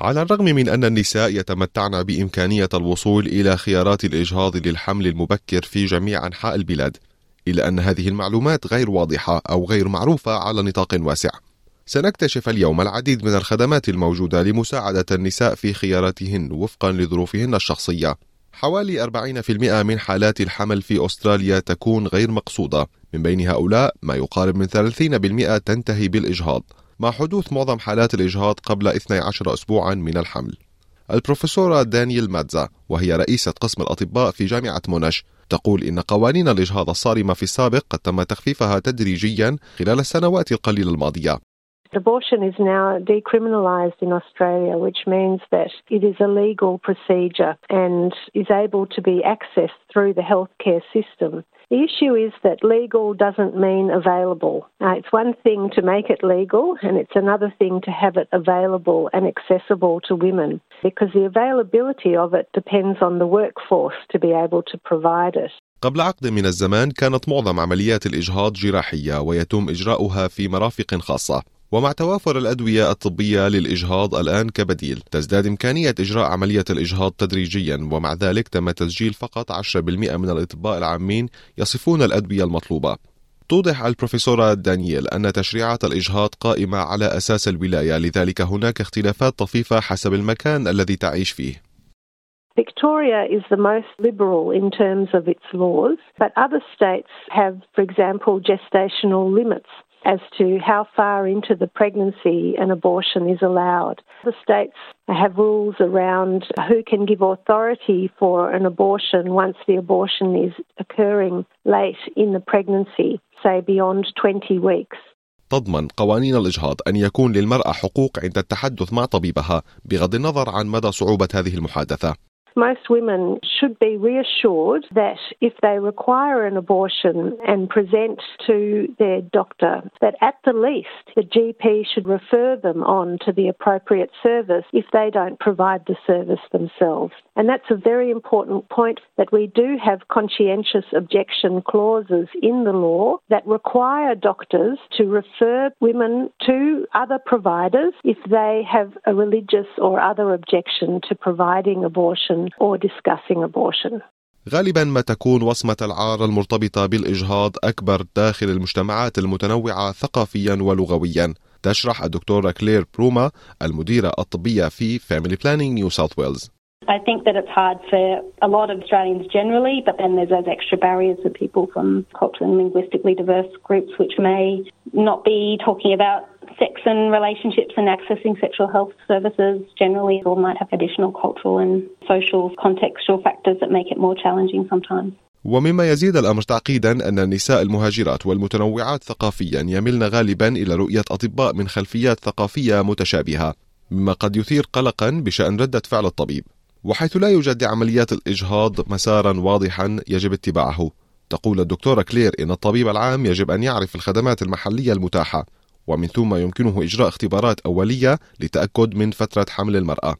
على الرغم من أن النساء يتمتعن بإمكانية الوصول إلى خيارات الإجهاض للحمل المبكر في جميع أنحاء البلاد، إلا أن هذه المعلومات غير واضحة أو غير معروفة على نطاق واسع. سنكتشف اليوم العديد من الخدمات الموجودة لمساعدة النساء في خياراتهن وفقا لظروفهن الشخصية. حوالي 40% من حالات الحمل في أستراليا تكون غير مقصودة، من بين هؤلاء ما يقارب من 30% تنتهي بالإجهاض، مع حدوث معظم حالات الإجهاض قبل 12 أسبوعا من الحمل البروفيسورة دانييل ماتزا وهي رئيسة قسم الأطباء في جامعة مونش تقول إن قوانين الإجهاض الصارمة في السابق قد تم تخفيفها تدريجيا خلال السنوات القليلة الماضية Abortion is now decriminalised in Australia, which means that it is a legal procedure and is able to be accessed through the healthcare system. The issue is that legal doesn't mean available. Uh, it's one thing to make it legal, and it's another thing to have it available and accessible to women because the availability of it depends on the workforce to be able to provide it. قبل عقد من الزمان كانت معظم عمليات الإجهاض جراحية ويتم إجراؤها في مرافق خاصة ومع توافر الأدوية الطبية للإجهاض الآن كبديل تزداد إمكانية إجراء عملية الإجهاض تدريجيا ومع ذلك تم تسجيل فقط 10% من الأطباء العامين يصفون الأدوية المطلوبة توضح البروفيسورة دانييل أن تشريعات الإجهاض قائمة على أساس الولاية لذلك هناك اختلافات طفيفة حسب المكان الذي تعيش فيه Victoria is the most liberal in terms of its laws, but other states have, for example, gestational limits. As to how far into the pregnancy an abortion is allowed. The states have rules around who can give authority for an abortion once the abortion is occurring late in the pregnancy, say beyond 20 weeks. تضمن قوانين الإجهاض أن يكون للمرأة حقوق عند التحدث مع طبيبها بغض النظر عن مدى صعوبة هذه المحادثة. Most women should be reassured that if they require an abortion and present to their doctor, that at the least the GP should refer them on to the appropriate service if they don't provide the service themselves. And that's a very important point that we do have conscientious objection clauses in the law that require doctors to refer women to other providers if they have a religious or other objection to providing abortion or discussing abortion. غالبا ما تكون وصمة العار المرتبطة بالإجهاض أكبر داخل المجتمعات المتنوعة ثقافيا ولغويا تشرح الدكتورة كلير بروما المديرة الطبية في Family Planning New South Wales. I think that it's hard for a lot of Australians generally, but then there's those extra barriers for people from culturally and linguistically diverse groups which may not be talking about sex and relationships and accessing sexual health services generally, or might have additional cultural and social contextual factors that make it more challenging sometimes. ومما يزيد الأمر تعقيدا أن النساء المهاجرات والمتنوعات ثقافيا يملن غالبا إلى رؤية أطباء من خلفيات ثقافية متشابهة مما قد يثير قلقا بشأن ردة فعل الطبيب. وحيث لا يوجد لعمليات الإجهاض مسارا واضحا يجب اتباعه. تقول الدكتورة كلير إن الطبيب العام يجب أن يعرف الخدمات المحلية المتاحة. ومن ثم يمكنه إجراء اختبارات أولية لتأكد من فترة حمل المرأة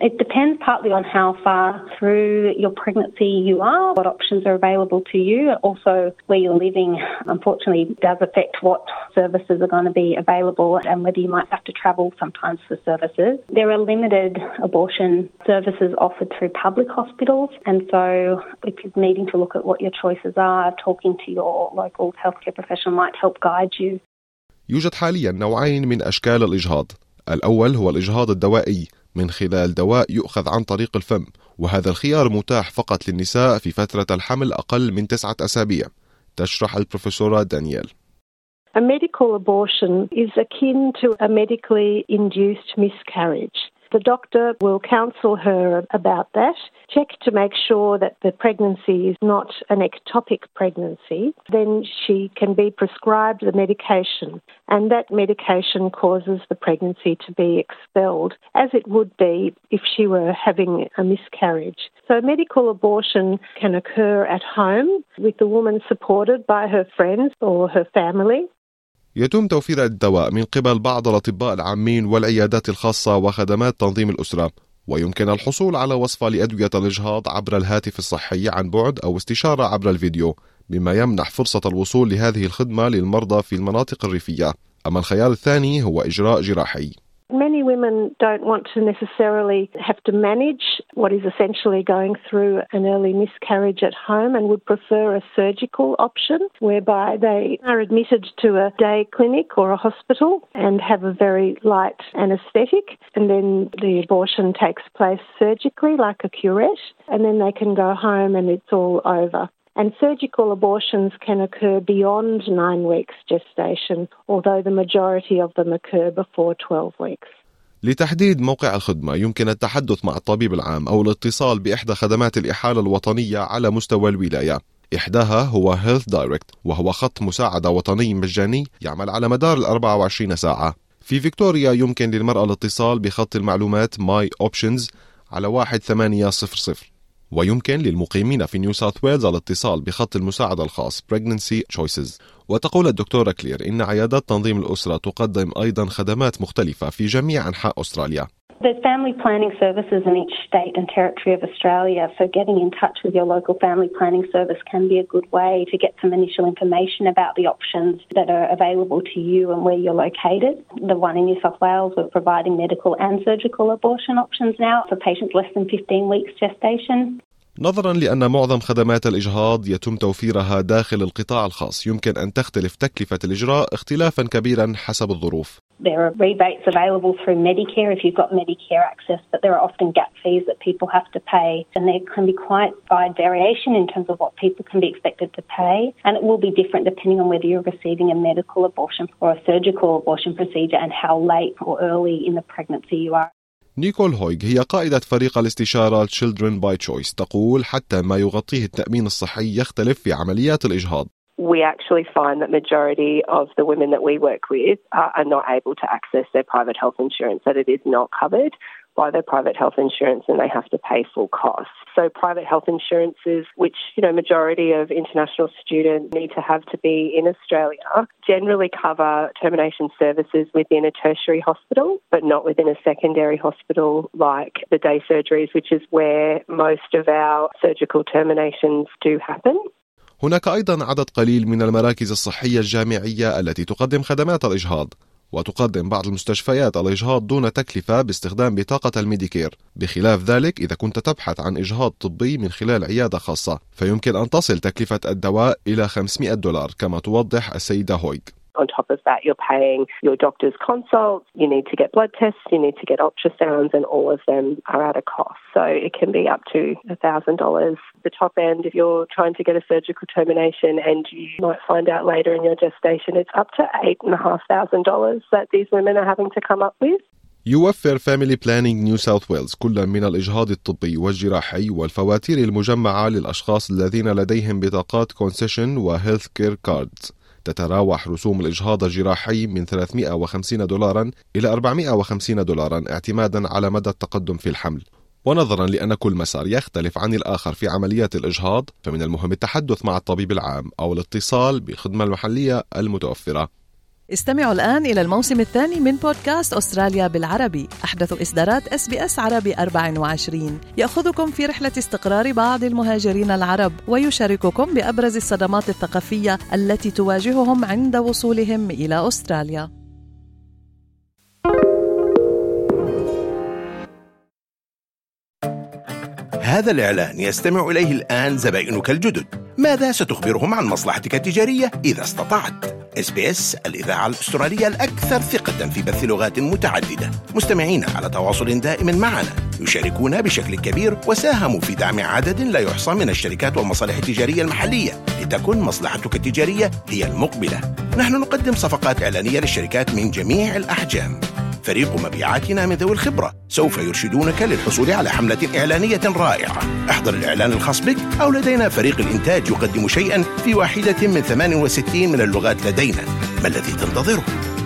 It depends partly on how far through your pregnancy you are, what options are available to you. Also, where you're living, unfortunately, does affect what services are going to be available and whether you might have to travel sometimes for services. There are limited abortion services offered through public hospitals, and so if you're needing to look at what your choices are, talking to your local healthcare professional might help guide you. يوجد حاليا نوعين من أشكال الإجهاض. الأول هو الإجهاض الدوائي. من خلال دواء يؤخذ عن طريق الفم وهذا الخيار متاح فقط للنساء في فترة الحمل أقل من تسعة أسابيع. تشرح البروفيسورة دانييل. A medical abortion is akin to a medically induced miscarriage. The doctor will counsel her about that, check to make sure that the pregnancy is not an ectopic pregnancy. Then she can be prescribed the medication, and that medication causes the pregnancy to be expelled, as it would be if she were having a miscarriage. So, medical abortion can occur at home with the woman supported by her friends or her family. يتم توفير الدواء من قبل بعض الأطباء العامين والعيادات الخاصة وخدمات تنظيم الأسرة ويمكن الحصول على وصفة لأدوية الإجهاض عبر الهاتف الصحي عن بعد أو استشارة عبر الفيديو مما يمنح فرصة الوصول لهذه الخدمة للمرضى في المناطق الريفية. أما الخيار الثاني هو إجراء جراحي. Many women don't want to necessarily have to manage what is essentially going through an early miscarriage at home and would prefer a surgical option whereby they are admitted to a day clinic or a hospital and have a very light anaesthetic and then the abortion takes place surgically like a curette and then they can go home and it's all over. And surgical abortions can occur beyond nine weeks gestation, although the majority of them occur before 12 weeks. لتحديد موقع الخدمة يمكن التحدث مع الطبيب العام أو الاتصال بإحدى خدمات الإحالة الوطنية على مستوى الولاية. إحداها هو Health Direct وهو خط مساعدة وطني مجاني يعمل على مدار ال 24 ساعة. في فيكتوريا يمكن للمرأة الاتصال بخط المعلومات My Options على 1800 ويمكن للمقيمين في نيو ساوث ويلز الاتصال بخط المساعدة الخاص Pregnancy Choices. وتقول الدكتورة كلير إن عيادات تنظيم الأسرة تقدم أيضا خدمات مختلفة في جميع أنحاء أستراليا. There's family planning services in each state and territory of Australia, so getting in touch with your local family planning service can be a good way to get some initial information about the options that are available to you and where you're located. The one in New South Wales, we're providing medical and surgical abortion options now for patients less than 15 weeks gestation. نظرا لأن معظم خدمات الإجهاض يتم توفيرها داخل القطاع الخاص يمكن أن تختلف تكلفة الإجراء اختلافا كبيرا حسب الظروف There are rebates available through Medicare if you've got Medicare access, but there are often gap fees that people have to pay, and there can be quite wide variation in terms of what people can be expected to pay, and it will be different depending on whether you're receiving a medical abortion or a surgical abortion procedure and how late or early in the pregnancy you are. نيكول هويغ هي قائدة فريق الاستشارة Children by Choice تقول حتى ما يغطيه التأمين الصحي يختلف في عمليات الإجهاض we actually find that majority of the women that we work with are, are not able to access their private health insurance, that it is not covered by their private health insurance and they have to pay full costs. So private health insurances, which, you know, majority of international students need to have to be in Australia, generally cover termination services within a tertiary hospital, but not within a secondary hospital like the day surgeries, which is where most of our surgical terminations do happen. هناك أيضا عدد قليل من المراكز الصحية الجامعية التي تقدم خدمات الإجهاض وتقدم بعض المستشفيات الإجهاض دون تكلفة باستخدام بطاقة الميديكير. بخلاف ذلك إذا كنت تبحث عن إجهاض طبي من خلال عيادة خاصة فيمكن أن تصل تكلفة الدواء إلى 500 دولار كما توضح السيدة هويغ On top of that, you're paying your doctor's consults, you need to get blood tests, you need to get ultrasounds, and all of them are at a cost. So it can be up to $1,000. The top end, if you're trying to get a surgical termination and you might find out later in your gestation, it's up to $8,500 that these women are having to come up with. يوفر فاميلي بلانينج نيو ساوث ويلز كلا من الإجهاض الطبي والجراحي والفواتير المجمعة للأشخاص الذين لديهم بطاقات كونسيشن وهيلث كير كاردز تتراوح رسوم الإجهاض الجراحي من 350 دولارا إلى 450 دولارا اعتمادا على مدى التقدم في الحمل. ونظرا لأن كل مسار يختلف عن الآخر في عمليات الإجهاض فمن المهم التحدث مع الطبيب العام أو الاتصال بالخدمة المحلية المتوفرة. استمعوا الآن إلى الموسم الثاني من بودكاست أستراليا بالعربي. أحدث إصدارات أس بي أس عربي 24 يأخذكم في رحلة استقرار بعض المهاجرين العرب ويشارككم بأبرز الصدمات الثقافية التي تواجههم عند وصولهم إلى أستراليا. هذا الإعلان يستمع إليه الآن زبائنك الجدد. ماذا ستخبرهم عن مصلحتك التجارية إذا استطعت؟ SBS الإذاعة الأسترالية الأكثر ثقة في بث لغات متعددة. مستمعين على تواصل دائم معنا. يشاركون بشكل كبير وساهموا في دعم عدد لا يحصى من الشركات والمصالح التجارية المحلية لتكن مصلحتك التجارية هي المقبلة. نحن نقدم صفقات إعلانية للشركات من جميع الأحجام. فريق مبيعاتنا من ذوي الخبرة. سوف يرشدونك للحصول على حملة إعلانية رائعة. احضر الإعلان الخاص بك أو لدينا فريق الإنتاج يقدم شيئا في واحدة من 68 من اللغات لدينا. ما الذي تنتظره؟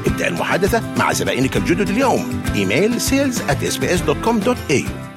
ابدأ المحادثة مع زبائنك الجدد اليوم. إيميل sales at sbs.com.au